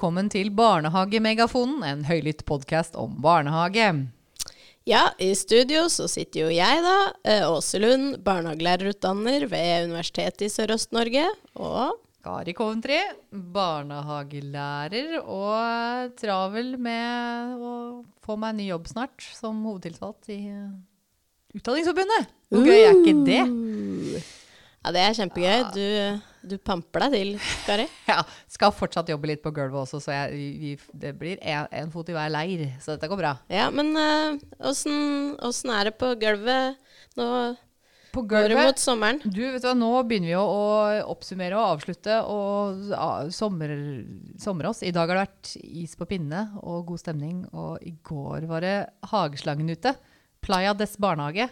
Velkommen til Barnehagemegafonen, en høylytt podkast om barnehage. Ja, i studio så sitter jo jeg, da. eh, Åse Lund, barnehagelærerutdanner ved Universitetet i Sørøst-Norge. Og Kari Coventry, barnehagelærer og travel med å få meg en ny jobb snart som hovedtiltalt i eh, Utdanningsforbundet. Hvor gøy er ikke det? Ja, det er kjempegøy. Du, du pamper deg til, Kari. Ja, skal fortsatt jobbe litt på gulvet også, så jeg, vi, det blir en, en fot i hver leir. Så dette går bra. Ja, men eh, åssen uh, er det på gulvet nå? På gulvet, det mot sommeren? Du, vet du hva, Nå begynner vi å, å oppsummere og avslutte og ja, sommer, somre oss. I dag har det vært is på pinne og god stemning. Og i går var det Hageslangen ute. Playa des barnehage.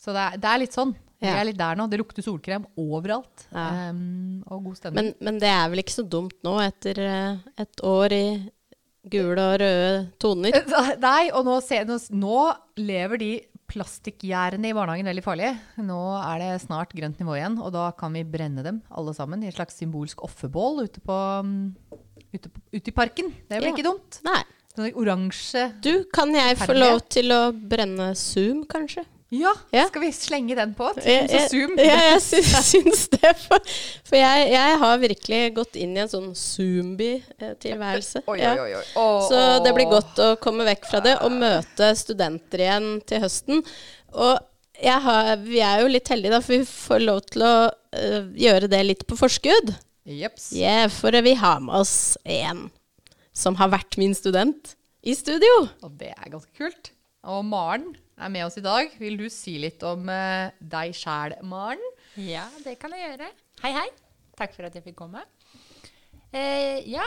Så det er, det er litt sånn. Vi er litt der nå. Det lukter solkrem overalt. Ja. Um, og god stemning. Men, men det er vel ikke så dumt nå, etter eh, et år i gule og røde toner? Nei, og nå, se, nå, nå lever de plastikkgjerdene i barnehagen veldig farlig. Nå er det snart grønt nivå igjen, og da kan vi brenne dem alle sammen i et slags symbolsk offerbål ute, på, mm, ute, på, ute i parken. Det blir Ja. ikke dumt. Nei. Sånn oransje Du, kan jeg få lov til å brenne Zoom, kanskje? Ja, Ja. skal vi slenge den på? Jeg, og Zoom. Ja, jeg syns, det. For, for jeg, jeg har virkelig gått inn i en sånn zombie-tilværelse. Oi, Ja. Så det blir godt å komme vekk fra det og møte studenter igjen til høsten. Og jeg har, vi er jo litt heldige, da, for vi får lov til å uh, gjøre det litt på forskudd. Jeps. Yeah, for vi har med oss en som har vært min student i studio. Og det er ganske kult. Og Maren er med oss i dag. Vil du si litt om eh, deg sjæl, Maren? Ja, det kan jeg gjøre. Hei, hei. Takk for at jeg fikk komme. Eh, ja,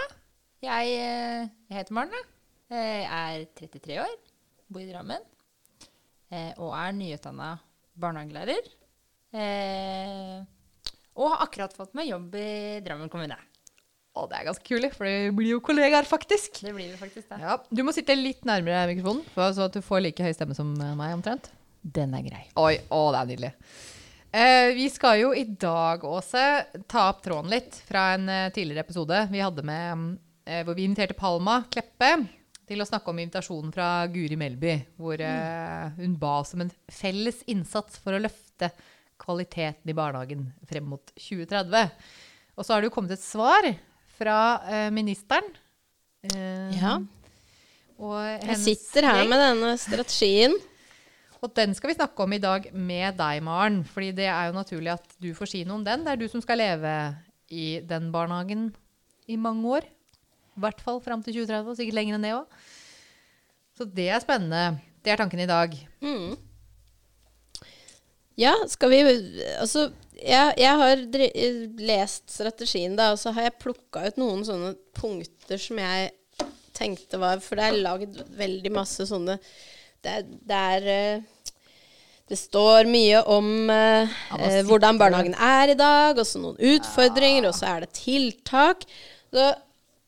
jeg, eh, jeg heter Maren. da. Eh, Jeg er 33 år, bor i Drammen eh, og er nyutdanna barnehagelærer. Eh, og har akkurat fått meg jobb i Drammen kommune. Å, det er ganske kult, for det blir jo kollegaer, faktisk. Det blir det faktisk, da. Ja, Du må sitte litt nærmere mikrofonen, for så at du får like høy stemme som eh, meg, omtrent. Den er grei. Oi, å, det er nydelig. Eh, vi skal jo i dag, Åse, ta opp tråden litt fra en eh, tidligere episode vi hadde med mm, eh, hvor vi inviterte Palma Kleppe til å snakke om invitasjonen fra Guri Melby, hvor eh, hun ba oss om en felles innsats for å løfte kvaliteten i barnehagen frem mot 2030. Og så har det jo kommet et svar fra uh, ministeren. Uh, Ja. Jeg sitter her med denne strategien. Og den skal vi snakke om i dag med deg, Maren. Fordi det er jo naturlig at du får si noe om den. Det er du som skal leve i den barnehagen i mange år. I hvert fall fram til 2030, og sikkert lenger enn det òg. Så det er spennende. Det er tanken i dag. Mm. Ja, skal vi Altså, jeg, jeg har lest strategien, da, og så har jeg plukka ut noen sånne punkter som jeg tenkte var For det er lagd veldig masse sånne Det er, det er eh, det står mye om eh, eh, hvordan barnehagen er i dag, og så noen utfordringer, og så er det tiltak. Så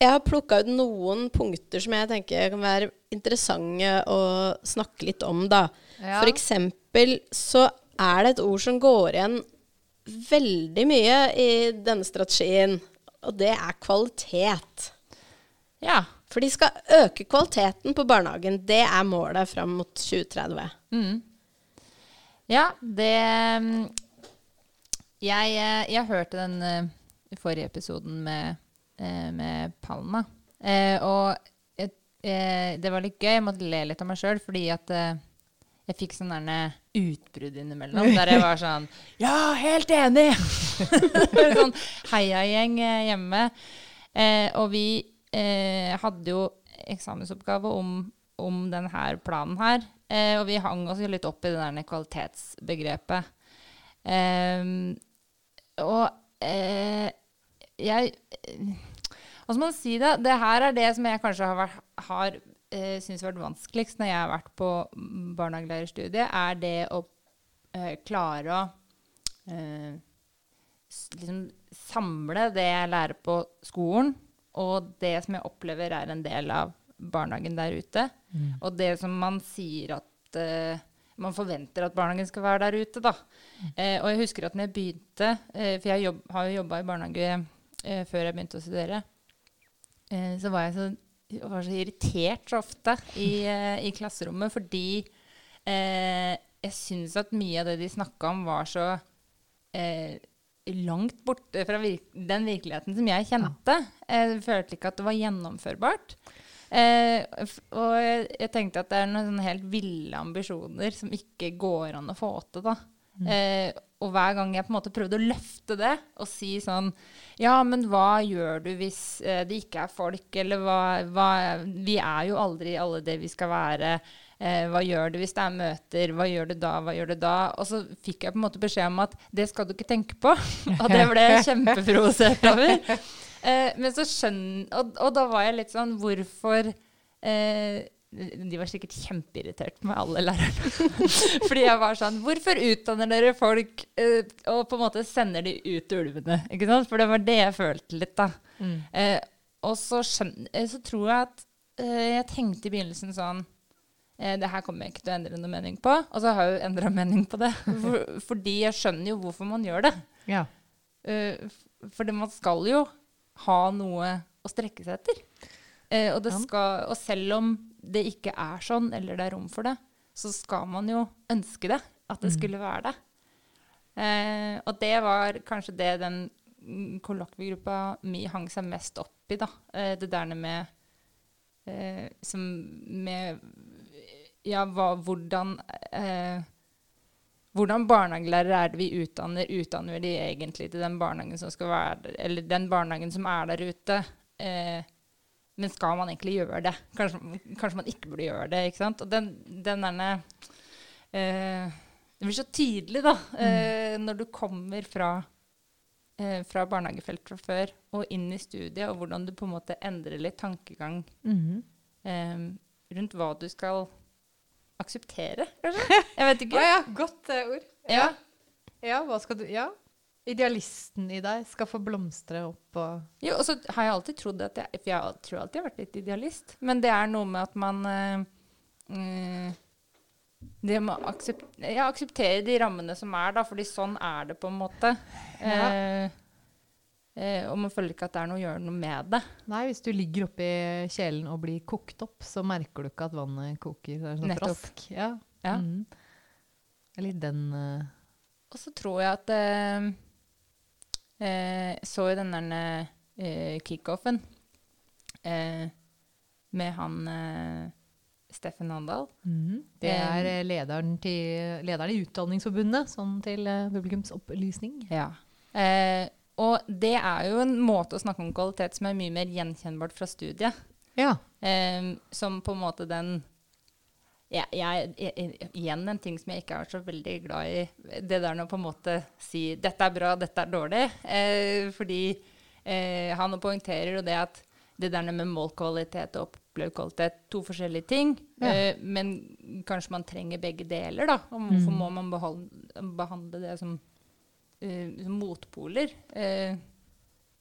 jeg har plukka ut noen punkter som jeg tenker kan være interessante å snakke litt om, da. Ja. For eksempel så er det et ord som går igjen veldig mye i denne strategien, og det er kvalitet. Ja. For de skal øke kvaliteten på barnehagen. Det er målet fram mot 2030. Mm. Ja, det mm, Jeg, eh, jeg hørte den eh, forrige episoden med, eh, med Palma. Og det var litt gøy. Jeg måtte le litt av meg sjøl, fordi at jeg fikk sånn derne utbrudd innimellom. Der jeg var sånn Ja, helt enig! sånn heiagjeng eh, hjemme. Eh, og vi eh, hadde jo eksamensoppgave om, om denne planen her. Eh, og vi hang oss litt opp i det der kvalitetsbegrepet. Ehm, og eh, jeg Hva skal man si da? Det her er det som jeg kanskje har, vært, har eh, har vært vanskeligst når jeg har vært på barnehagelærerstudiet, er det å eh, klare å eh, liksom samle det jeg lærer på skolen, og det som jeg opplever er en del av barnehagen der ute. Og det som man sier at eh, man forventer at barnehagen skal være der ute, da. Eh, og jeg husker at når jeg begynte, eh, for jeg jobb, har jo jobba i barnehage eh, før jeg begynte å studere, eh, så var jeg så, var så irritert så ofte i, eh, i klasserommet fordi eh, jeg syns at mye av det de snakka om, var så eh, langt borte fra vir den virkeligheten som jeg kjente. Jeg følte ikke at det var gjennomførbart. Eh, og jeg, jeg tenkte at det er noen helt ville ambisjoner som ikke går an å få til. da. Eh, og hver gang jeg på en måte prøvde å løfte det og si sånn Ja, men hva gjør du hvis eh, det ikke er folk, eller hva, hva Vi er jo aldri alle det vi skal være. Eh, hva gjør du hvis det er møter? Hva gjør du da? Hva gjør du da? Og så fikk jeg på en måte beskjed om at det skal du ikke tenke på. og det ble jeg kjempeprovosert over. Eh, men så skjønner Og, og da var jeg litt sånn Hvorfor eh, De var sikkert kjempeirritert med alle lærerne. Fordi jeg var sånn Hvorfor utdanner dere folk eh, og på en måte sender de ut ulvene? Ikke sant? For det var det jeg følte litt, da. Eh, og så, eh, så tror jeg at eh, jeg tenkte i begynnelsen sånn eh, det her kommer jeg ikke til å endre noe mening på. Og så har jeg jo endra mening på det. For, fordi jeg skjønner jo hvorfor man gjør det. Ja. Uh, for man skal jo ha noe å strekke seg etter. Eh, og, skal, og selv om det ikke er sånn, eller det er rom for det, så skal man jo ønske det. At det skulle være det. Eh, og det var kanskje det den mm, kollokviegruppa mi hang seg mest opp i, da. Eh, det der med eh, som med Ja, hva, hvordan eh, hvordan barnehagelærere er det vi utdanner? Utdanner vi de egentlig til den barnehagen som skal være den barnehagen som er der ute? Eh, men skal man egentlig gjøre det? Kanskje, kanskje man ikke burde gjøre det. ikke sant? Og den, den derne eh, Det blir så tydelig, da, eh, når du kommer fra, eh, fra barnehagefeltet fra før og inn i studiet, og hvordan du på en måte endrer litt tankegang mm eh, rundt hva du skal akseptere, kanskje? Jeg vet ikke. ja, godt eh, ord. Ja. Ja, hva skal du Ja. Idealisten i deg skal få blomstre opp og Jo, og så har jeg alltid trodd at jeg For jeg tror alltid jeg har vært litt idealist. Men det er noe med at man mm, Det må å ja, akseptere de rammene som er, da, fordi sånn er det på en måte. Ja. Eh, eh, og man føler ikke at det er noe å gjøre noe med det. Nei, hvis du ligger oppi kjelen og blir kokt opp, så merker du ikke at vannet koker. Det er sånn Nettopp. Rask. Ja. Ja. Mm. Litt den uh... Og så tror jeg at eh, eh, Så jo den der eh, kickoffen eh, med han eh, Steffen Handal. mhm. Det er eh, lederen, til, lederen i Utdanningsforbundet, sånn til eh, publikumsopplysning. Ja. Eh, og det er jo en måte å snakke om kvalitet som er mye mer gjenkjennbart fra studiet. Ja. Eh, som på en måte den ja, jeg, jeg, Igjen en ting som jeg ikke er så veldig glad i. Det der å på en måte si 'dette er bra, dette er dårlig'. Eh, fordi eh, han poengterer jo det at det der med målkvalitet og opplevd to forskjellige ting. Ja. Eh, men kanskje man trenger begge deler, da. Og hvorfor må man beholde, behandle det som, uh, som motpoler? Eh,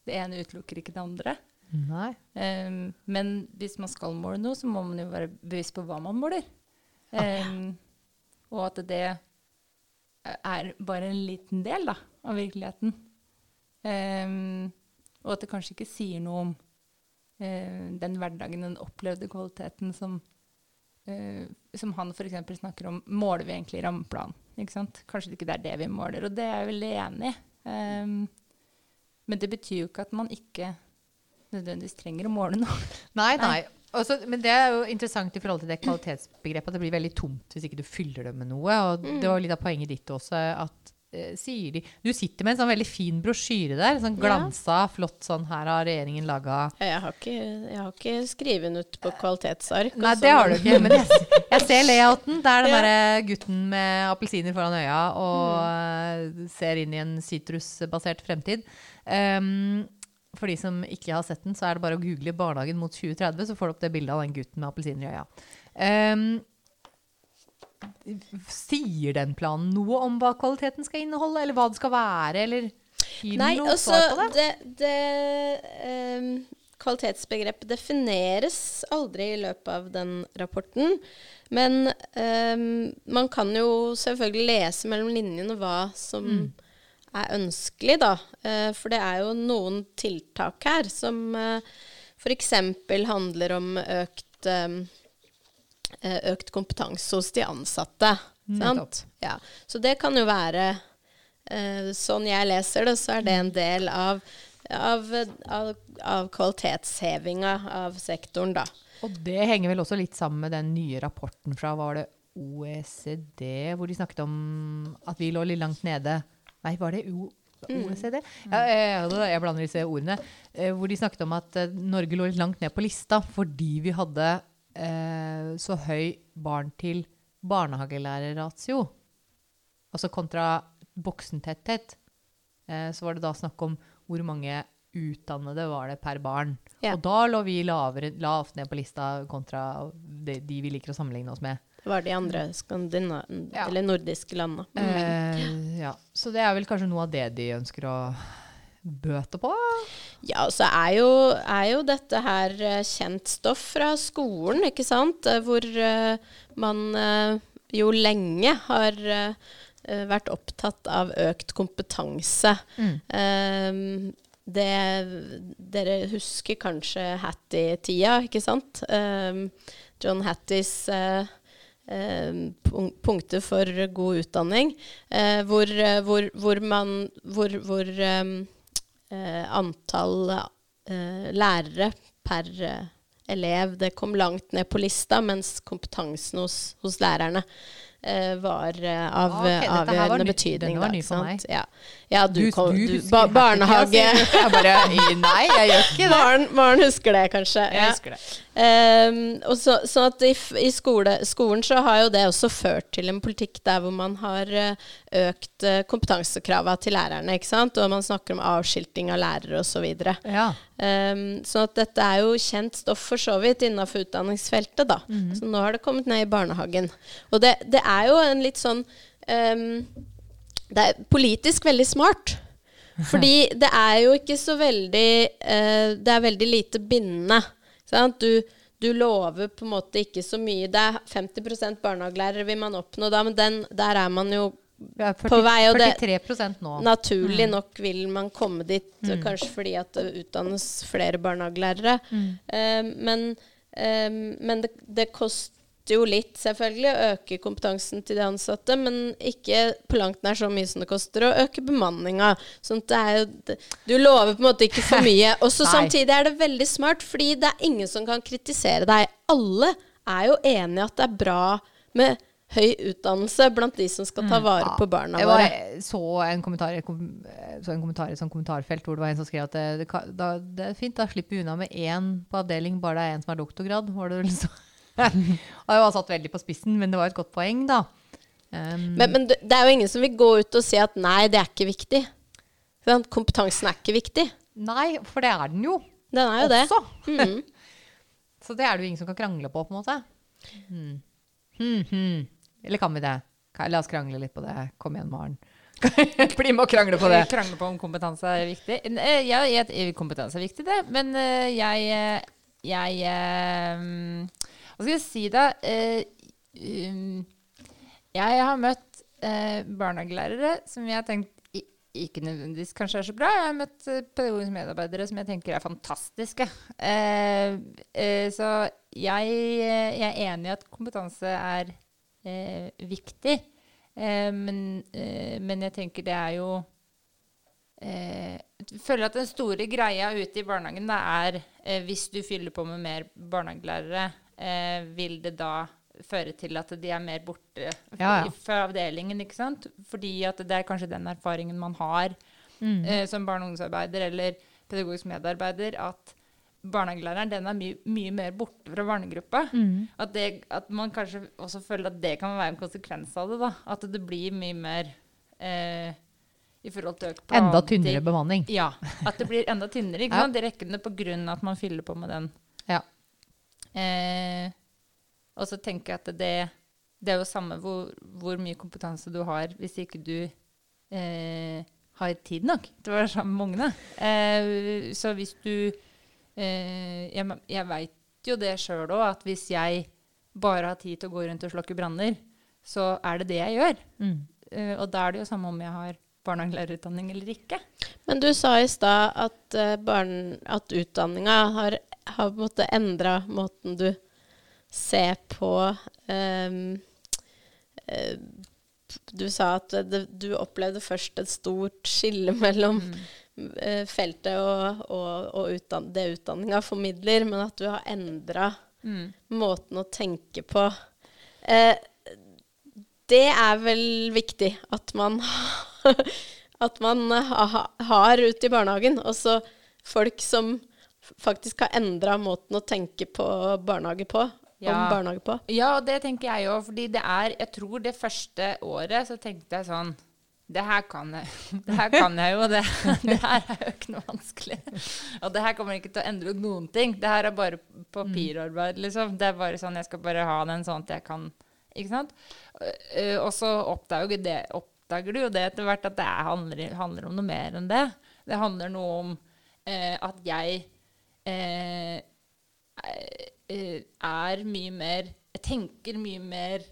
det ene utelukker ikke det andre. Um, men hvis man skal måle noe, så må man jo være bevisst på hva man måler. Um, og at det er bare en liten del da, av virkeligheten. Um, og at det kanskje ikke sier noe om uh, den hverdagen, den opplevde kvaliteten som, uh, som han f.eks. snakker om. Måler vi egentlig rammeplan? Kanskje det ikke er det vi måler, og det er jeg veldig enig i. Um, men det betyr jo ikke at man ikke nødvendigvis trenger å måle noe. Nei, nei. Også, men det er jo interessant i forhold til det kvalitetsbegrepet. At det blir veldig tomt hvis ikke du fyller det med noe. Og det var litt av poenget ditt også. at eh, sier de, Du sitter med en sånn veldig fin brosjyre der. Sånn Ja. flott sånn. Her har regjeringen laga Jeg har ikke, jeg har ikke skrevet den ut på kvalitetsark. Nei, det har du sånn. ikke. Men jeg, jeg ser layouten. Det er den Ja. derre gutten med appelsiner foran øya og mm. ser inn i en sitrusbasert fremtid. Um, for de som ikke har sett den, så er det bare å google 'barnehagen mot 2030', så får du opp det bildet av den gutten med appelsiner i øya. Um, sier den planen noe om hva kvaliteten skal inneholde, eller hva det skal være, eller Nei, noe altså svar på det? det, det ehm, Kvalitetsbegrepet defineres aldri i løpet av den rapporten. Men um, man kan jo selvfølgelig lese mellom linjene hva som Mm. Er ønskelig, da. Eh, for det er jo noen tiltak her som uh, f.eks. handler om økt eh, økt kompetanse hos de ansatte. Sant? Ja. Så det kan jo være eh, Sånn jeg leser det, så er det en del av, av, av, av kvalitetshevinga av sektoren, da. Og det henger vel også litt sammen med den nye rapporten fra var det OECD, hvor de snakket om at vi lå litt langt nede. Nei, var det o OECD? Ja, jeg, jeg blander disse ordene. Eh, hvor de snakket om at eh, Norge lå litt langt ned på lista fordi vi hadde eh, så høy barn til barnehagelærerratio. Altså kontra voksentetthet. Eh, så var det da snakk om hvor mange utdannede var det per barn. Ja. Og da lå vi lavere, lavt ned på lista kontra de, de vi liker å sammenligne oss med. Det var de andre skandina Ja. eller nordiske landene. Eh, ja. Så det er vel kanskje noe av det de ønsker å bøte på? Ja, og så er jo, er jo dette her eh, kjent stoff fra skolen, ikke sant? Eh, Hvor eh, man jo lenge har vært opptatt av økt kompetanse. Eh, det, dere husker kanskje Hattie-tida, ikke sant? Eh, John Hatties punkter for god utdanning, eh, hvor, eh, hvor, hvor man Hvor, eh, eh, antall eh, lærere per eh, elev det kom langt ned på lista, mens kompetansen hos, hos lærerne eh, var eh, av okay, eh, her var avgjørende betydning. denne var ny for meg. Ja, ja du, kom, du, husker ba, barnehage? Jeg bare Nei, jeg gjør ikke det. Barn, barn husker det kanskje. Jeg ja. husker det. Ehm, og så, sånn at i, i skole, skolen så har jo det også ført til en politikk der hvor man har eh, økt uh, kompetansekravene til lærerne, ikke sant? Og man snakker om avskilting av lærere osv. Ja. Um, sånn at dette er jo kjent stoff for så vidt innenfor utdanningsfeltet, da. Så nå har det kommet ned i barnehagen. Og det, det er jo en litt sånn um, Det er politisk veldig smart. Fordi det er jo ikke så veldig uh, Det er veldig lite bindende. Sant? Du, du lover på en måte ikke så mye. Det er 50% barnehagelærere vil man oppnå da, men den, der er man jo Vi er 40, På vei, og det- 43 nå. Naturlig nok vil man komme dit, kanskje fordi at det utdannes flere barnehagelærere. Eh, men uh, men det, det koster jo litt, selvfølgelig, å øke kompetansen til de ansatte, men ikke på langt nær så mye som det koster å øke bemanninga. Sånn at det er jo Du lover på en måte ikke for mye. Og så samtidig er det veldig smart, fordi det er ingen som kan kritisere deg. Alle er jo enig i at det er bra med høy utdannelse blant de som skal ta vare på barna Jeg våre. så en kommentar, jeg kom, så en kommentar i et sånt kommentarfelt hvor det var en som skrev at det, det, det er fint, da slipper vi unna med én på avdeling, bare det er en som har doktorgrad. Var det vel så. og det var satt veldig på spissen, men det var et godt poeng, da. Um, Men, men det det er jo ingen som vil gå ut og si at nei, det er ikke viktig. Kompetansen er ikke viktig. nei, for det er den jo Den er jo det. også. Mm. Så det er det jo ingen som kan krangle på, på en måte. Hmm. Hmm, hmm. Eller kan vi det? La oss krangle litt på det. Kom igjen, Maren. Bli med og krangle på det. Krangle på om kompetanse er viktig. Eh, Ja, kompetanse er viktig, det. Men eh, jeg eh, Jeg Hva skal jeg si, da? Eh, um, Jeg har møtt eh, barnehagelærere som jeg har tenkt ikke nødvendigvis kanskje er så bra. Jeg har møtt eh, pedagogiske medarbeidere som jeg tenker er fantastiske. Eh, eh, så jeg, eh, jeg er enig i at kompetanse er eh, viktig. Eh, men, men jeg tenker det er jo Jeg føler at den store greia ute i barnehagen er hvis du fyller på med mer barnehagelærere, eh, vil det da føre til at de er mer borte Ja, ja. fra avdelingen, ikke sant? Fordi at det er kanskje den erfaringen man har Mm. eh, som barne- og ungdomsarbeider eller pedagogisk medarbeider, at barnehagelæreren den er mye, mye mer borte fra barnegruppa. Mm. At, det, at man kanskje også føler at det kan være en konsekvens av det. da. At det blir mye mer eh, i forhold til økt Enda tynnere bemanning. Ja. At det blir enda tynnere. ikke Ja. sant? Rekkene på grunn av at man fyller på med den. Ja. Eh, og så tenker jeg at det, det er jo samme hvor, hvor mye kompetanse du har, hvis ikke du eh, har tid nok til å være sammen med ungene. Eh, så hvis du eh, Jeg, jeg veit jo det sjøl òg, at hvis jeg bare har tid til å gå rundt og slokke branner, så er det det jeg gjør. Mm. Eh, og da er det jo samme om jeg har barnehagelærerutdanning eller ikke. Men du sa i stad at, uh, at utdanninga har, har på en måte endra måten du ser på um, Du sa at det, du opplevde først et stort skille mellom Mm. uh, feltet og, og, og utdan det utdanninga formidler, men at du har endra Mm. måten å tenke på. Uh, det er vel viktig at man at man ha, har ute i barnehagen. Også folk som faktisk har endra måten å tenke på barnehage på. Om Ja. barnehage på. Ja, og det tenker jeg òg. Fordi det er Jeg tror det første året så tenkte jeg sånn Det her kan jeg Det her kan jeg jo. Det, det her er jo ikke noe vanskelig. Og det her kommer ikke til å endre noen ting. Det her er bare papirarbeid, liksom. Det er bare sånn Jeg skal bare ha den sånn at jeg kan Ikke sant? Og så oppdager, det, oppdager du jo det etter hvert at det er- handler, handler om noe mer enn det. Det handler noe om eh, at jeg eh, eh, er mye mer Jeg tenker mye mer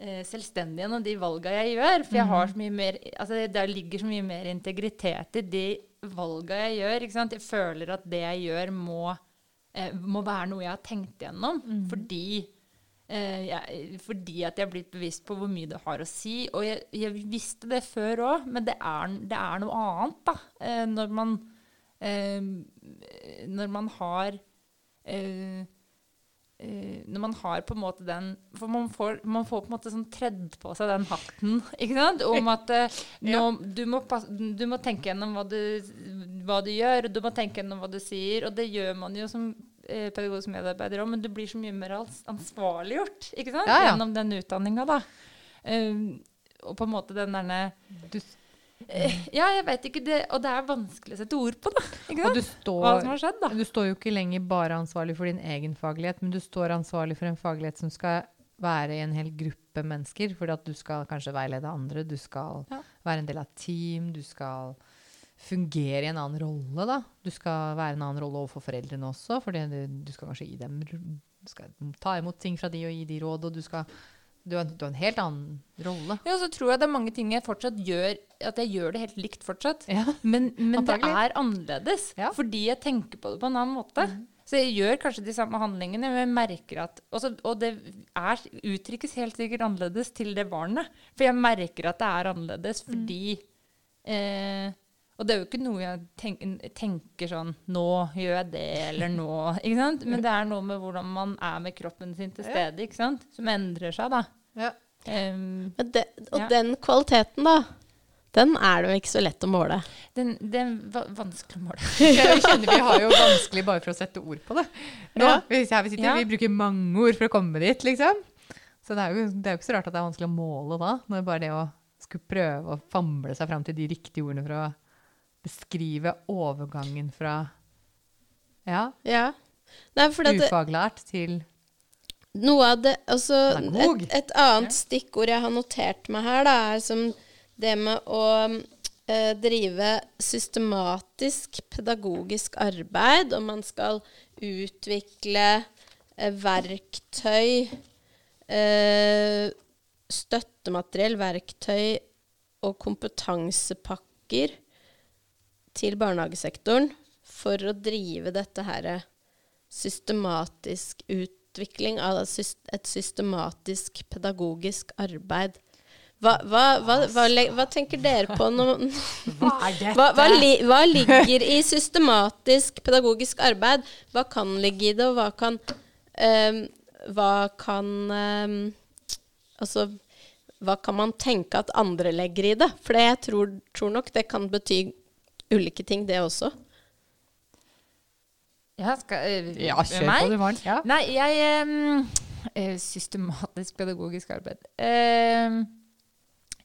eh, selvstendig gjennom de valga jeg gjør. For jeg har så mye mer altså det ligger så mye mer integritet i de valga jeg gjør. Ikke sant? Jeg føler at det jeg gjør, må, eh, må være noe jeg har tenkt gjennom. Fordi eh, jeg, fordi at jeg er blitt bevisst på hvor mye det har å si. Og jeg, jeg visste det før òg, men det er, det er noe annet da, eh, når man eh, Når man har eh, eh, når man har på en måte den For man får, man får på en måte sånn tredd på seg den hatten, ikke sant? Om at eh, nå, du, må pass, du må tenke gjennom hva du, hva du gjør, og du må tenke gjennom hva du sier. Og det gjør man jo som eh, pedagogisk medarbeider òg, men du blir så mye mer ansvarliggjort ikke sant? Ja, ja. gjennom den utdanninga, da. Eh, og på en måte den derne Du, Ja, jeg vet ikke det, Og det er vanskelig å sette ord på, da. Ikke og du du Hva som står, har skjedd, da. du står jo ikke lenger bare ansvarlig for din egen faglighet, men du står ansvarlig for en faglighet som skal være i en hel gruppe mennesker. Fordi at du skal kanskje veilede andre, du skal Ja. være en del av team, du skal fungere i en annen rolle. da. Du skal være en annen rolle overfor foreldrene også, for du, du skal kanskje gi dem du skal ta imot ting fra de og gi de råd, og du skal du har, du har en helt annen rolle. Ja, så tror jeg det er mange ting jeg fortsatt gjør At jeg gjør det helt likt fortsatt. Ja. Men, men det er annerledes. Ja. Fordi jeg tenker på det på en annen måte. Så jeg gjør kanskje de samme handlingene, men jeg merker at også, Og det er, uttrykkes helt sikkert annerledes til det barnet. For jeg merker at det er annerledes fordi eh, Og det er jo ikke noe jeg tenker, tenker sånn Nå gjør jeg det, eller nå ikke sant? Men det er noe med hvordan man er med kroppen sin til stede, ikke sant? som endrer seg, da. Ja. Um, Men det, og Ja. den kvaliteten, da, den er det jo ikke så lett å måle. den, den vanskelig å måle. Jeg kjenner vi har jo vanskelig bare for å sette ord på det. Nå, Ja. vi, sitter, Ja. vi bruker mange ord for å komme dit, liksom. Så det er, jo, det er jo ikke så rart at det er vanskelig å måle da, når bare det å skulle prøve å famle seg fram til de riktige ordene for å beskrive overgangen fra ja, Ja. Nei, ufaglært til Noe av det Altså, et, et annet stikkord jeg har notert meg her, da, er som det med å eh, drive systematisk pedagogisk arbeid, og man skal utvikle eh, verktøy, eh, støttemateriell, verktøy og kompetansepakker til barnehagesektoren for å drive dette her systematisk utvikling av et systematisk pedagogisk arbeid. Hva, hva, hva, hva, tenker dere på nå? Hva er dette? Li, hva ligger i systematisk pedagogisk arbeid? Hva kan ligge i det, og hva kan um, Hva kan um, Altså hva kan man tenke at andre legger i det? For jeg tror, tror nok det kan bety ulike ting, det også. Ja, skal, eh, Ja, kjør meg? på du, Maren. Ja. Nei, jeg eh, Systematisk pedagogisk arbeid. Uh,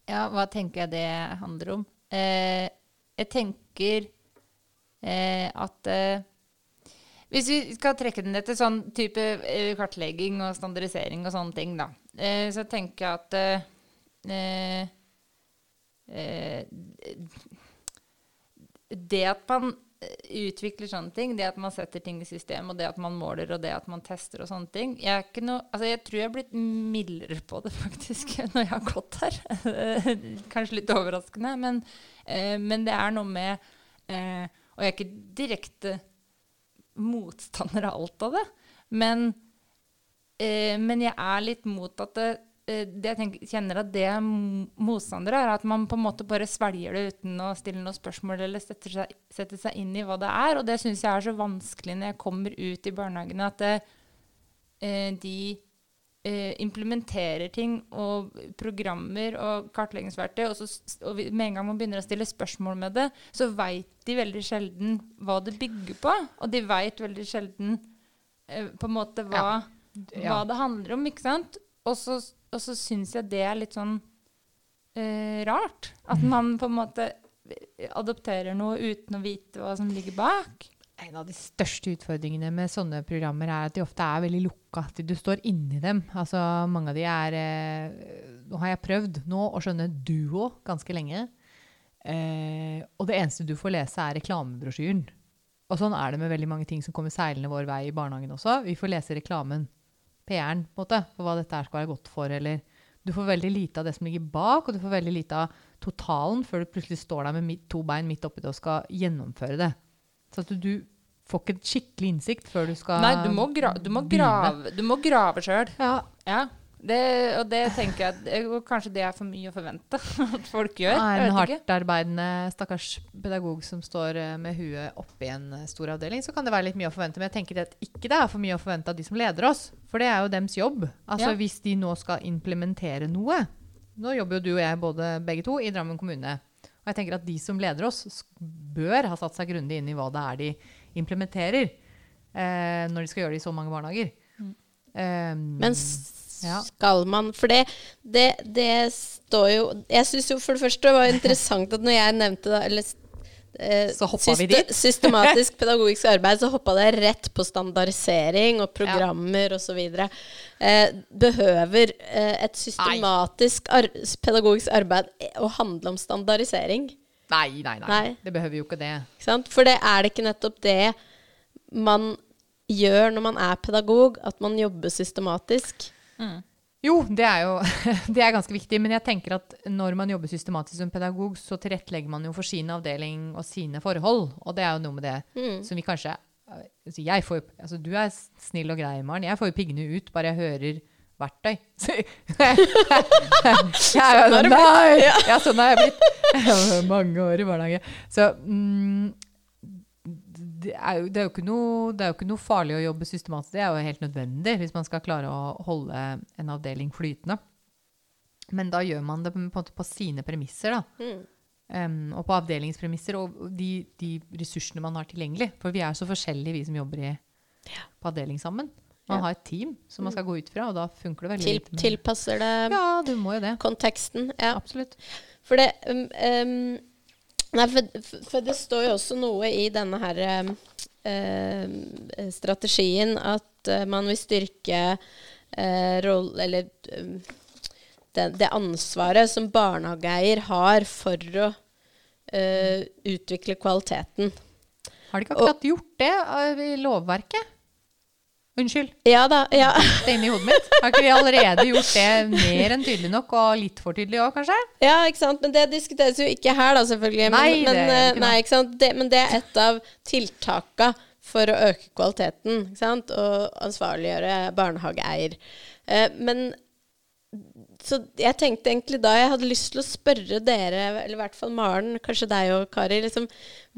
ja, hva tenker jeg det handler om? Eh, jeg tenker eh, at eh, Hvis vi skal trekke den etter sånn type eh, kartlegging og standardisering og sånne ting, da, eh, så tenker jeg at eh, eh, eh, det at man eh, utvikler sånne ting, det at man setter ting i system, og det at man måler, og det at man tester og sånne ting Jeg, noe, altså jeg tror jeg er blitt mildere på det, faktisk, når jeg har gått her. Kanskje litt overraskende, men, eh, men det er noe med eh, Og jeg er ikke direkte motstander av alt av det, men, men jeg er litt mot at det, det jeg tenker, kjenner at det er m- motstander er at man på en måte bare svelger det uten å stille noen spørsmål eller setter seg, setter seg inn i hva det er. Og det syns jeg er så vanskelig når jeg kommer ut i barnehagene, at det, eh, de eh, implementerer ting og programmer og kartleggingsverktøy, og, så, og med en gang man begynner å stille spørsmål med det, så veit de veldig sjelden hva det bygger på. Og de veit veldig sjelden eh, på en måte hva, Ja. hva det handler om, ikke sant? Og så, og så syns jeg det er litt sånn eh, rart. At man på en måte adopterer noe uten å vite hva som ligger bak. En av de største utfordringene med sånne programmer er at de ofte er veldig lukka. At du står inni dem. Altså, mange av de er eh, Nå har jeg prøvd nå å skjønne duo ganske lenge. Eh, og det eneste du får lese, er reklamebrosjyren. Og sånn er det med veldig mange ting som kommer seilende vår vei i barnehagen også. Vi får lese reklamen, PR-en, på en måte, for hva dette skal være godt for. Eller du får veldig lite av det som ligger bak, og du får veldig lite av totalen før du plutselig står der med to bein midt oppi det og skal gjennomføre det. Så at du, du får ikke skikkelig innsikt før du skal Nei, du må, gra du må grave, du må grave sjøl. Ja, Ja. Det, og det tenker jeg at Kanskje det er for mye å forvente at folk gjør. er en hardtarbeidende stakkars pedagog som står eh, med huet oppi en eh, stor avdeling, så kan det være litt mye å forvente. Men jeg tenker at ikke det er for mye å forvente av de som leder oss. For det er jo dems jobb. Altså Ja. Hvis de nå skal implementere noe Nå jobber jo du og jeg både, begge to i Drammen kommune. Og jeg tenker at de som leder oss, bør ha satt seg grundig inn i hva det er de implementerer. Eh, når de skal gjøre det i så mange barnehager. Mm. Eh, Men s- Ja. skal man For det, det, det står jo Jeg syns jo for det første det var interessant at når jeg nevnte det eller, eh, Så hoppa vi dit. Systematisk pedagogisk arbeid, så hoppa det rett på standardisering og programmer og osv. Eh, behøver eh, et systematisk ar pedagogisk arbeid å handle om standardisering? nei, nei, nei, Nei. Det behøver jo ikke det. Ikke sant? For det er det ikke nettopp det man gjør når man er pedagog, at man jobber systematisk? Jo, det er jo det er ganske viktig. Men jeg tenker at når man jobber systematisk som pedagog, så tilrettelegger man jo for sin avdeling og sine forhold. Og det er jo noe med det Mm. som vi kanskje altså jeg får, altså Du er snill og grei, Maren. Jeg får jo piggene ut bare jeg hører verktøy. Så, jeg er jo sånn, nei! Ja, sånn har jeg blitt. Mange år i barnehage. Så mm, det er, jo, det, er noe, det er jo ikke noe farlig å jobbe systematisk. Det er jo helt nødvendig hvis man skal klare å holde en avdeling flytende. Men da gjør man det på, på sine premisser, da. Mm. Um, og på avdelingspremisser og de, de ressursene man har tilgjengelig. For vi er så forskjellige, vi som jobber i, på avdeling sammen. Man Ja. har et team som man skal gå ut fra, og da funker det veldig Til, lite tilpasser det Ja, det. konteksten? Ja. Absolutt. For det um, um, Nei, for, for- det står jo også noe i denne her um, um, strategien at uh, man vil styrke eh, roll... Eller um, det, det ansvaret som barnehageeier har for å eh, utvikle kvaliteten. Har de ikke akkurat gjort det eh, i lovverket? Unnskyld. Ja da. Ja. Det inn i hodet mitt. Har ikke vi allerede gjort det mer enn tydelig nok, og litt for tydelig òg, kanskje? Ja, ikke sant? Men det diskuteres jo ikke her, da, selvfølgelig. Men, Nei, men, det eh, ikke nei, ikke sant? Det, men det er et av tiltaka for å øke kvaliteten. Ikke sant? Og ansvarliggjøre barnehageeier. Eh, men så jeg tenkte egentlig da jeg hadde lyst til å spørre dere, eller i hvert fall Maren, kanskje deg og Kari, liksom,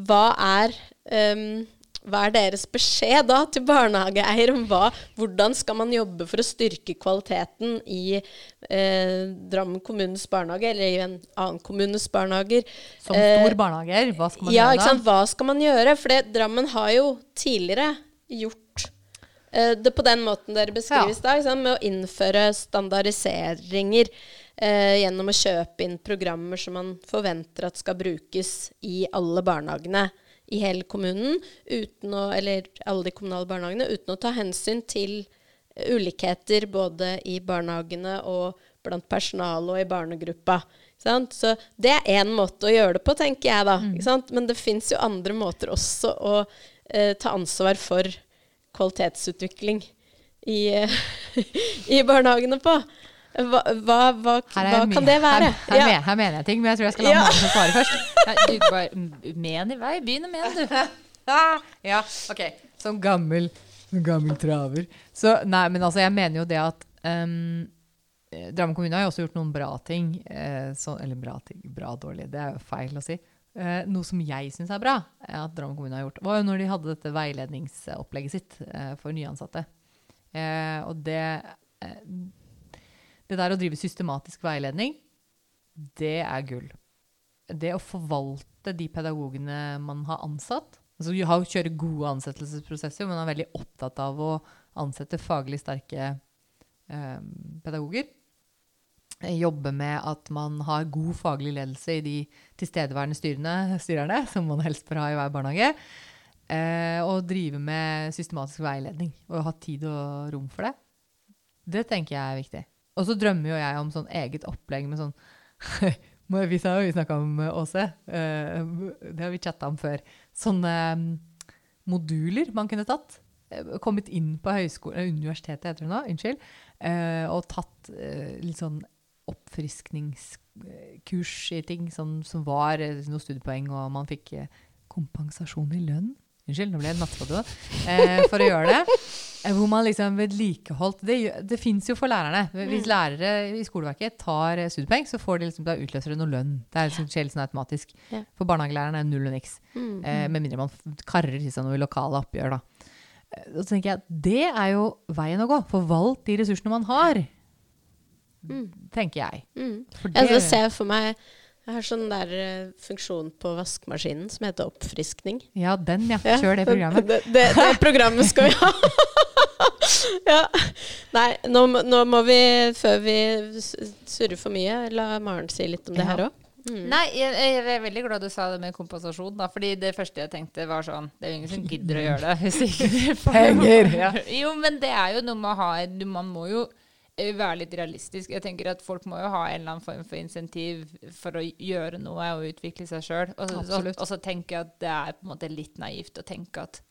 hva er ehm, hva er deres beskjed da til barnehageeier om hva, hvordan skal man jobbe for å styrke kvaliteten i eh, Drammen kommunes barnehage, eller i en annen kommunes barnehager? Som stor barnehager, hva skal man Eh, ja, gjøre ikke da? sant? Hva skal man gjøre? For Drammen har jo tidligere gjort eh, det på den måten dere beskrives Ja. da, ikke med å innføre standardiseringer eh, gjennom å kjøpe inn programmer som man forventer at skal brukes i alle barnehagene i hele kommunen, uten å, eller alle de kommunale barnehagene, uten å ta hensyn til ulikheter både i barnehagene og blant personalet og i barnegruppa. Sant? Så det er én måte å gjøre det på, tenker jeg da. Mm. Sant? Men det fins jo andre måter også å eh, ta ansvar for kvalitetsutvikling i, i barnehagene på. Hva, hva, hva, hva kan det være? Her, her, Ja. mener, her mener jeg ting, men jeg tror jeg skal la Ja. Få svare først. Du bare Men i vei. Begynn med du. ja, ok. Som gammel, gammel traver. Så, nei, men altså, jeg mener jo det at um, Drammen kommune har jo også gjort noen bra ting. Eh, så, eller bra ting, bra dårlig, det er jo feil å si. Eh, noe som jeg syns er bra, er at Drammen kommune har gjort, var jo når de hadde dette veiledningsopplegget sitt eh, for nyansatte. Eh, og det eh, Det der å drive systematisk veiledning, det er gull. Det å forvalte de pedagogene man har ansatt altså Vi har kjører gode ansettelsesprosesser, men er veldig opptatt av å ansette faglig sterke eh, pedagoger. Jobbe med at man har god faglig ledelse i de tilstedeværende styrene, styrerne, som man helst bør ha i hver barnehage. Eh, og drive med systematisk veiledning. Og ha tid og rom for det. Det tenker jeg er viktig. Og så drømmer jo jeg om sånn eget opplegg med sånn Vi har jo snakka om eh, Åse. eh, det har vi chatta om før. Sånne mm, moduler man kunne tatt. Eh, Kommet inn på universitetet heter det nå, unnskyld. og tatt litt sånn oppfriskningskurs i ting som, som var noen studiepoeng, og man fikk kompensasjon i lønn. Unnskyld, nå ble jeg nattpodde. Eh, for å gjøre det. Eh, Hvor man liksom vedlikeholdt Det, det fins jo for lærerne. Hvis lærere i skoleverket tar eh, studiepoeng, så får de liksom, da utløser det noe lønn. Det er liksom skjer liksom automatisk. For barnehagelærerne er null og niks. Mm. Eh, med mindre man karrer til seg noe i lokale oppgjør, da. Eh, så tenker jeg at det er jo veien å gå. Forvalt de ressursene man har. Tenker jeg. Mm. For Jeg altså, ser for meg Jeg har sånn der uh, funksjon på vaskemaskinen som heter oppfriskning. ja, den, ja. Kjør det programmet. Det, det, det programmet skal vi ha. ja. Nei, nå, nå må vi, før vi surrer for mye, la Maren si litt om det Ja. her òg. Mm. Nei, jeg, jeg er veldig glad du sa det med kompensasjon, da. Fordi det første jeg tenkte, var sånn Det er jo ingen som gidder å gjøre det hvis ikke Penger, ja. Jo, men det er jo noe med å ha Man må jo være litt realistisk. Jeg tenker at Folk må jo ha en eller annen form for insentiv for å gjøre noe og utvikle seg sjøl. Og, så- og, så tenker jeg at det er på en måte litt naivt å tenke at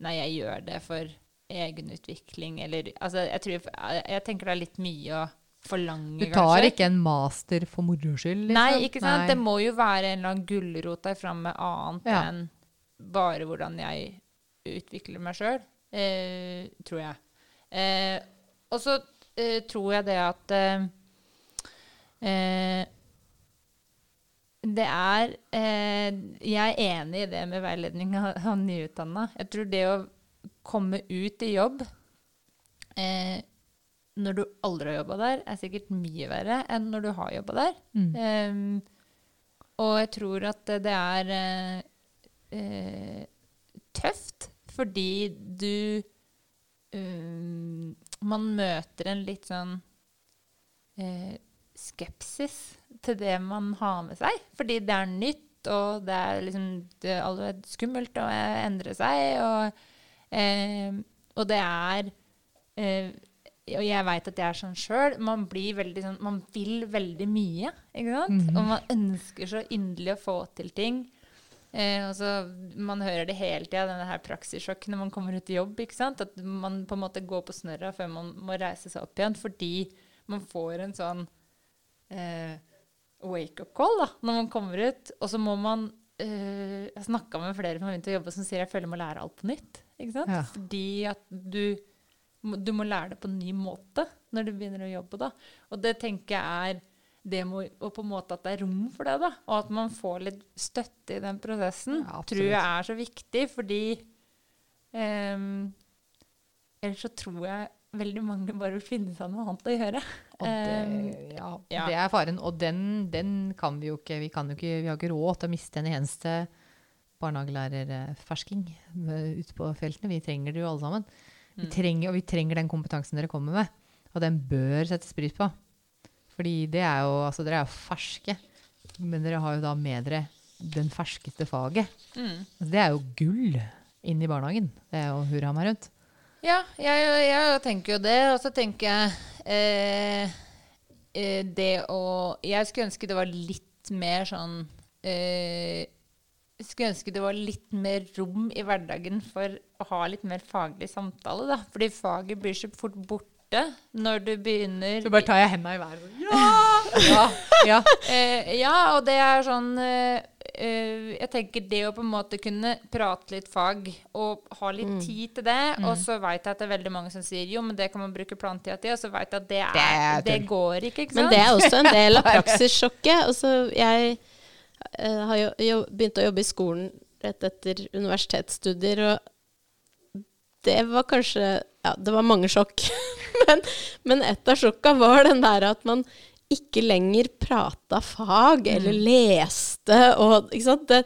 nei, jeg gjør det for egenutvikling, eller Altså, jeg tror Jeg, jeg tenker det er litt mye å forlange, Du tar kanskje. ikke en master for moro skyld? Liksom. Nei, ikke sant? Nei. Det må jo være en eller annen gulrot der framme annet Ja. enn bare hvordan jeg utvikler meg sjøl, eh, tror jeg. Eh, og så eh, tror jeg det at uh, det er eh, Jeg er enig i det med veiledning av, av nyutdanna. Jeg tror det å komme ut i jobb eh, når du aldri har jobba der, er sikkert mye verre enn når du har jobba der. Mm. Em, og jeg tror at det er tøft fordi du um, Man møter en litt sånn eh, skepsis til det man har med seg. Fordi det er nytt, og det er liksom det er allerede skummelt å endre seg. Og, eh, og det er eh, Og jeg veit at jeg er sånn sjøl. Man blir veldig sånn Man vil veldig mye, ikke sant? Mhm. Og man ønsker så inderlig å få til ting. Eh, altså, Man hører det hele tida, denne her praksissjokket når man kommer ut i jobb. ikke sant? At man på en måte går på snørra før man må reise seg opp igjen. Fordi man får en sånn eh, wake-up call da, når man kommer ut. Og så må man eh, Jeg snakka med flere som har begynt å jobbe, som sier jeg føler jeg må lære alt på nytt. ikke sant? Ja. Fordi at du, du må lære det på en ny måte når du begynner å jobbe. da. Og det tenker jeg er det må, og på en måte at det er rom for det, da. Og at man får litt støtte i den prosessen, Ja, tror jeg er så viktig. Fordi um, ellers så tror jeg veldig mange bare vil finne seg noe annet å gjøre. Og Ehm, det, ja, ja. det er faren. Og den, den kan vi jo ikke Vi, kan jo ikke, vi har ikke råd til å miste en eneste barnehagelærerfersking eh, ute på feltene. Vi trenger det jo alle sammen. Vi Mm. trenger, og vi trenger den kompetansen dere kommer med. Og den bør settes pris på. Fordi det er jo, altså dere er jo ferske. Men dere har jo da med dere den ferskeste faget. mm. Altså, det er jo gull inn i barnehagen. Det er jo hurra meg rundt. Ja, jeg, jeg tenker jo det. Og så tenker jeg eh, eh, det å Jeg skulle ønske det var litt mer sånn eh, skulle ønske det var litt mer rom i hverdagen for å ha litt mer faglig samtale, da. Fordi faget blir så fort borte når du begynner Så bare tar jeg henda i været. Ja! ja, ja. Eh, ja, og det er sånn uh, Uh, Jeg tenker det å på en måte kunne prate litt fag og ha litt tid til det. Og så veit jeg at det er veldig mange som sier jo, men det kan man bruke plantida til. Og så veit jeg at det, er, Det er det, går ikke, ikke sant? Men det er også en del av praksissjokket. Altså, jeg uh, har jo, jo begynt å jobbe i skolen rett etter universitetsstudier, og det var kanskje Ja, det var mange sjokk. men, men et av sjokka var den der at man ikke lenger prata fag, eller leste, og ikke sant. Det,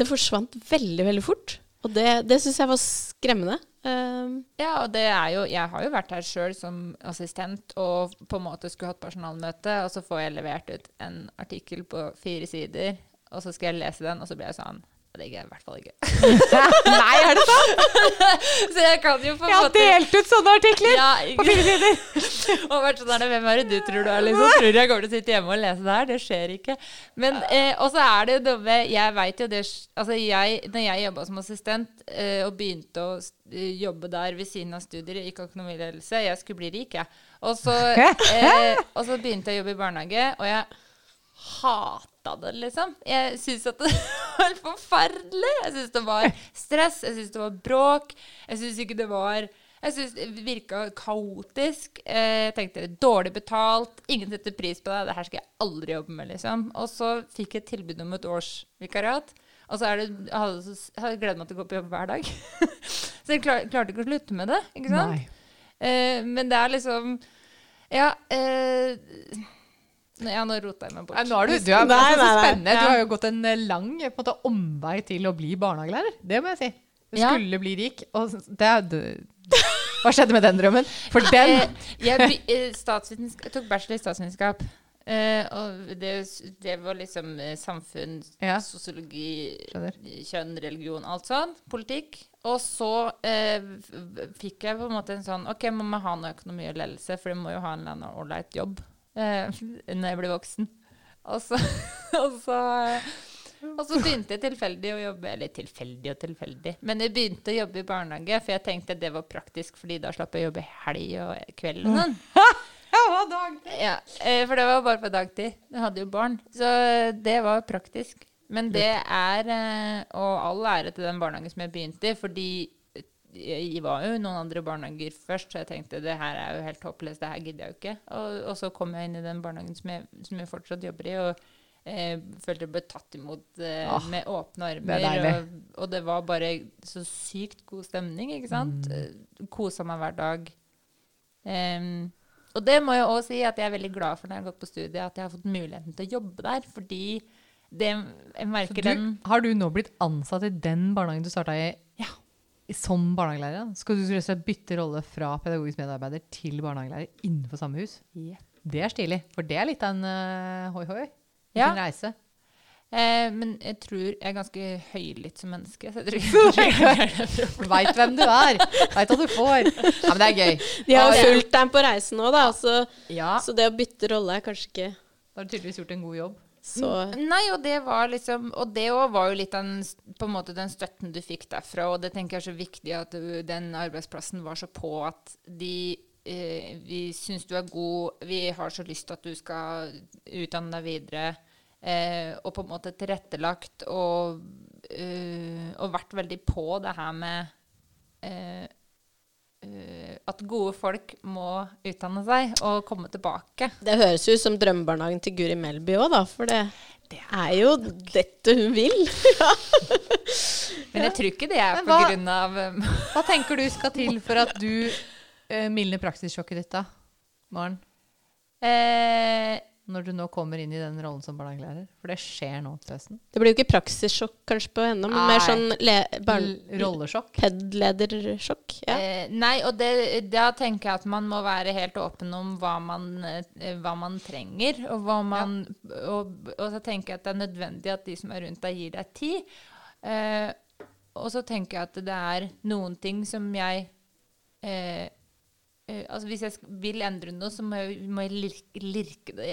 det forsvant veldig, veldig fort. Og det, det syns jeg var skremmende. Um, Ja, og det er jo Jeg har jo vært her sjøl som assistent og på en måte skulle hatt personalmøte, og så får jeg levert ut en artikkel på fire sider, og så skal jeg lese den, og så blir jeg sånn Det er jeg i hvert fall ikke. Nei, er det sant? så jeg kan jo på en Jeg har måte delt ut sånne artikler! ja, På fire sider. og vært sånn Hvem er det du tror du er? Liksom? Tror du jeg kommer til å sitte hjemme og lese det her? Det skjer ikke. Men, eh, og så er det jo dumme Jeg veit jo det Altså, jeg, når jeg jobba som assistent eh, og begynte å jobbe der ved siden av studier i økonomiledelse Jeg skulle bli rik, jeg. Og så, eh, og så begynte jeg å jobbe i barnehage, og jeg hata det, liksom. Jeg syns at det var forferdelig. Jeg syns det var stress, jeg syns det var bråk. Jeg syns ikke det var Jeg syns det virka kaotisk. Eh, Jeg tenkte dårlig betalt, ingen setter pris på det, det her skal jeg aldri jobbe med, liksom. Og så fikk jeg tilbud om et årsvikariat. Og så det, jeg hadde, jeg gledet meg til å gå på jobb hver dag. så jeg klar, klarte ikke å slutte med det. ikke sant? Nei. Eh, men det er liksom Ja. Eh, ja, nå rota jeg meg bort. Nei, nå er du, du er Nei, nei, nei. spennende. Du har jo gått en eh, lang på en måte, omvei til å bli barnehagelærer. Det må jeg si. Du Ja. skulle bli rik, og det er du Hva skjedde med den drømmen? For den Eh, jeg, eh, jeg tok bachelor i statsvitenskap. Eh, og det, det var liksom samfunn, Ja. sosiologi, kjønn, religion, alt sånn. Politikk. Og så eh, fikk jeg på en måte en sånn OK, må vi ha noe økonomi og ledelse, for du må jo ha en eller annen ålreit jobb eh, når jeg blir voksen. Og så, og så og så begynte jeg tilfeldig å jobbe Eller tilfeldig og tilfeldig. Men jeg begynte å jobbe i barnehage, for jeg tenkte det var praktisk, fordi da slapp jeg å jobbe helg og kveld og sånn. Ja. Ja, eh, for det var bare på dagtid. Jeg hadde jo barn. Så det var praktisk. Men det er eh, Og all ære til den barnehagen som jeg begynte i, fordi jeg var jo i noen andre barnehager først, så jeg tenkte det her er jo helt håpløst, det her gidder jeg jo ikke. Og, og så kom jeg inn i den barnehagen som jeg, som jeg fortsatt jobber i, og eh, følte jeg ble tatt imot eh, Ah, med åpne er armer. Det Og, og det var bare så sykt god stemning, ikke sant? Mm. Kosa meg hver dag. Um, og det må jeg òg si at jeg er veldig glad for når jeg har gått på studiet, at jeg har fått muligheten til å jobbe der. Fordi det, jeg merker du, den har du nå blitt ansatt i den barnehagen du starta i som barnehagelærer? Skal du rett og slett bytte rolle fra pedagogisk medarbeider til barnehagelærer innenfor samme hus? Det er stilig, for det er litt av en uh, hoi-hoi. Ja. En reise. Eh, men jeg tror jeg er ganske høylytt som menneske. Så jeg tror ikke Veit hvem du er, veit hva du får. Ja, men det er gøy. de har jo fulgt deg på reisen nå, da. Så, ja. så det å bytte rolle er kanskje ikke Da har du tydeligvis gjort en god jobb. Så Nei, og det var liksom Og det òg var jo litt den, på en måte den støtten du fikk derfra, og det tenker jeg er så viktig at du, den arbeidsplassen var så på at de eh, Vi syns du er god, vi har så lyst til at du skal utdanne deg videre, eh, og på en måte tilrettelagt og, eh, og vært veldig på det her med eh, at gode folk må utdanne seg og komme tilbake. Det høres ut som drømmebarnehagen til Guri Melby òg, da. For det, det er jo dette hun vil. Men jeg tror ikke det er på hva- grunn av um, Hva tenker du skal til for at du uh, mildner praksissjokket ditt, da, Maren? eh, Når du nå kommer inn i den rollen som barnehagelærer? For det skjer nå til høsten. Det blir jo ikke praksissjokk kanskje på henne, men mer sånn barn, Rollesjokk. PED-ledersjokk. Ja. Eh, nei, og det, da tenker jeg at man må være helt åpen om hva man, eh, hva man trenger. Og, hva man, og, og så tenker jeg at det er nødvendig at de som er rundt deg, gir deg tid. Eh, og så tenker jeg at det er noen ting som jeg eh, altså Hvis jeg vil endre noe, så må jeg, må jeg lirke, lirke det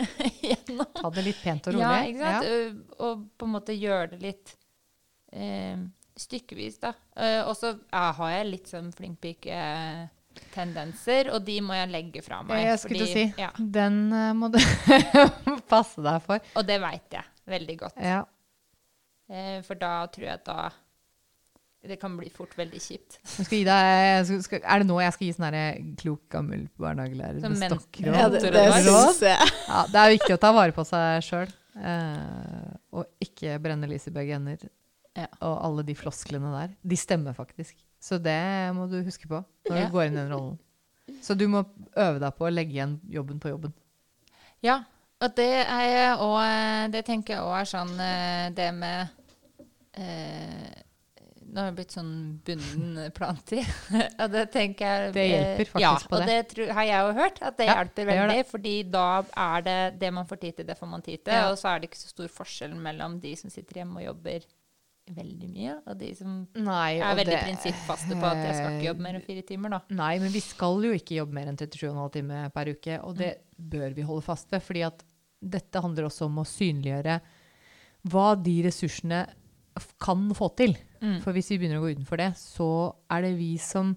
gjennom. Ta det litt pent og rolig. Ja, ikke sant? Ja. Eh, Og på en måte gjøre det litt eh, stykkevis, da. Eh, og så ja, har jeg litt sånn flinkpike-tendenser, og de må jeg legge fra meg. Jeg skulle å si, ja, den eh, må du passe deg for. og det veit jeg veldig godt. Ja. Eh, for da tror jeg at da Det kan bli fort veldig kjipt. Jeg skal gi deg, skal, skal, er det nå jeg skal gi sånn her klok, gammel barnehagelærer Som med stokkråd? Ja, det, det- det det. Ja, det er viktig å ta vare på seg sjøl. Eh, og ikke brenne lys i begge ender. Ja. Og alle de flosklene der. De stemmer faktisk. Så det må du huske på når Ja. du går inn i den rollen. Så du må øve deg på å legge igjen jobben på jobben. Ja, og det er og Det tenker jeg òg er sånn eh, det med eh, Nå har jeg blitt sånn bunden planti. og det tenker jeg Det hjelper eh, faktisk ja, på og det. det tror, har jeg jo hørt, at det Ja, hjelper det veldig. fordi da er det det man får tid til, det får man tid til. Ja. Og så er det ikke så stor forskjell mellom de som sitter hjemme og jobber veldig mye, og de som Nei, er veldig det- prinsippfaste på at jeg skal ikke jobbe mer enn fire timer, da. Nei, men vi skal jo ikke jobbe mer enn 37,5 timer per uke, og det bør vi holde fast ved. fordi at dette handler også om å synliggjøre hva de ressursene kan få til. Mm. For hvis vi begynner å gå utenfor det, så er det vi som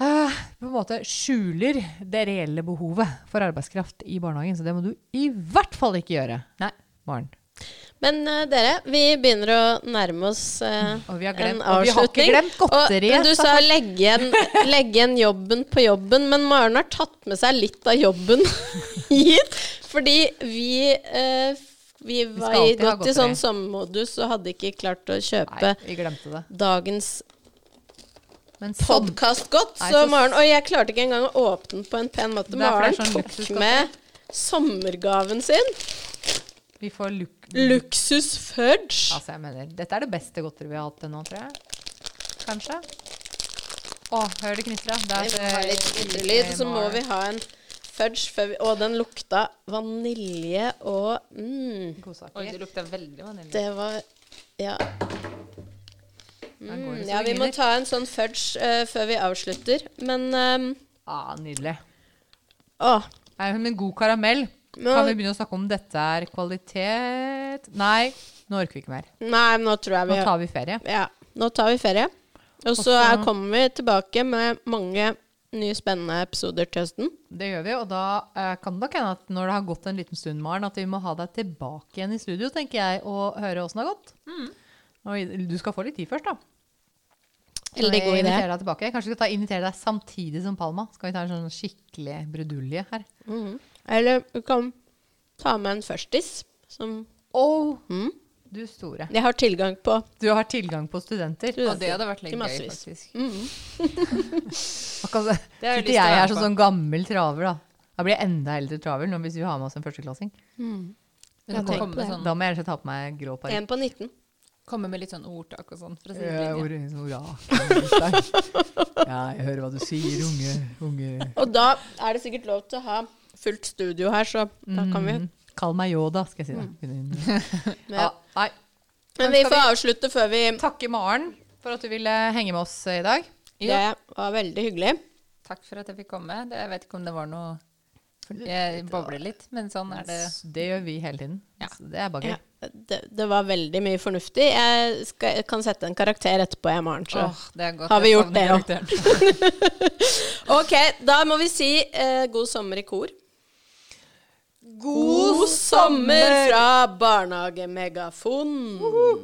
eh, på en måte skjuler det reelle behovet for arbeidskraft i barnehagen. Så det må du i hvert fall ikke gjøre, Nei. Maren. Men uh, dere, vi begynner å nærme oss uh, Og vi har en avslutning. og vi har ikke glemt godteriet. Og du sa legge igjen, legge igjen jobben på jobben, men Maren har tatt med seg litt av jobben hit. Fordi vi, eh, vi var vi i, gått i sånn sommermodus og hadde ikke klart å kjøpe Nei, det. dagens Men godt. podkastgodt. Nei, Så så- Maren Og jeg klarte ikke engang å åpne den på en pen måte. Det er det er Maren sånn tok med sommergaven sin. vi får luk Luksus fudge. Altså, jeg mener, dette er det beste godteriet vi har hatt til nå, tror jeg. Kanskje. Å, hør det knitrer. Det er, må ha litt ytrelyd, så må vi ha en fudge før vi Og den lukta vanilje og mm, Oi, det lukta veldig vanilje. Det var Ja. Mm, ja, vi må ta en sånn fudge uh, før vi avslutter. Men um, Ah, nydelig. Å. Nei, en god karamell. Nå, Kan vi begynne å snakke om dette er kvalitet Nei, nå orker vi ikke mer. nei, nå tror jeg vi Nå tar vi ferie. Ja, nå tar vi ferie. Og så er- kommer vi tilbake med mange nye spennende episoder til høsten. Det gjør vi, og da eh, kan det nok hende at når det har gått en liten stund, Maren, at vi må ha deg tilbake igjen i studio, tenker jeg, og høre åssen det har gått. Og du skal få litt tid først, da. Veldig det er god idé. deg tilbake. Kanskje vi skal ta, invitere deg samtidig som Palma. Skal vi ta en sånn skikkelig brudulje her? Mm. Eller du kan ta med en førstis som Oh! mm, du store. jeg har tilgang på. Du har tilgang på studenter. Og det hadde vært litt gøy, faktisk. Mhm. Akkurat Det har jeg sitter jeg her som sånn gammel traver, da. Da blir jeg enda eldre travel nå hvis vi har med oss en førsteklassing. Mm. Med, sånn, Da må jeg rett og slett ha på meg grå parykk. En på 19. komme med litt sånn ordtak og sånn. For å si det Ja, linje. Ja, jeg hører hva du sier, unge, unge Og da er det sikkert lov til å ha fullt studio her, så da kan vi Mm. Kall meg Yoda, skal jeg si det. Mm. Ja, nei. Men vi får avslutte før vi Takke Maren for at du ville henge med oss i dag. Det var veldig hyggelig. Takk for at jeg fikk komme. Det, jeg vet ikke om det var noe Jeg bobler litt, men sånn er det. Det gjør vi hele tiden. Ja. Så det er bare gøy. Ja, det, det var veldig mye fornuftig. Jeg, skal, jeg kan sette en karakter etterpå, jeg, Maren. Så. oh, det er godt. Har vi gjort det òg. Ok, da må vi si eh, god sommer i kor. God sommer fra Barnehagemegafon. Uh -huh.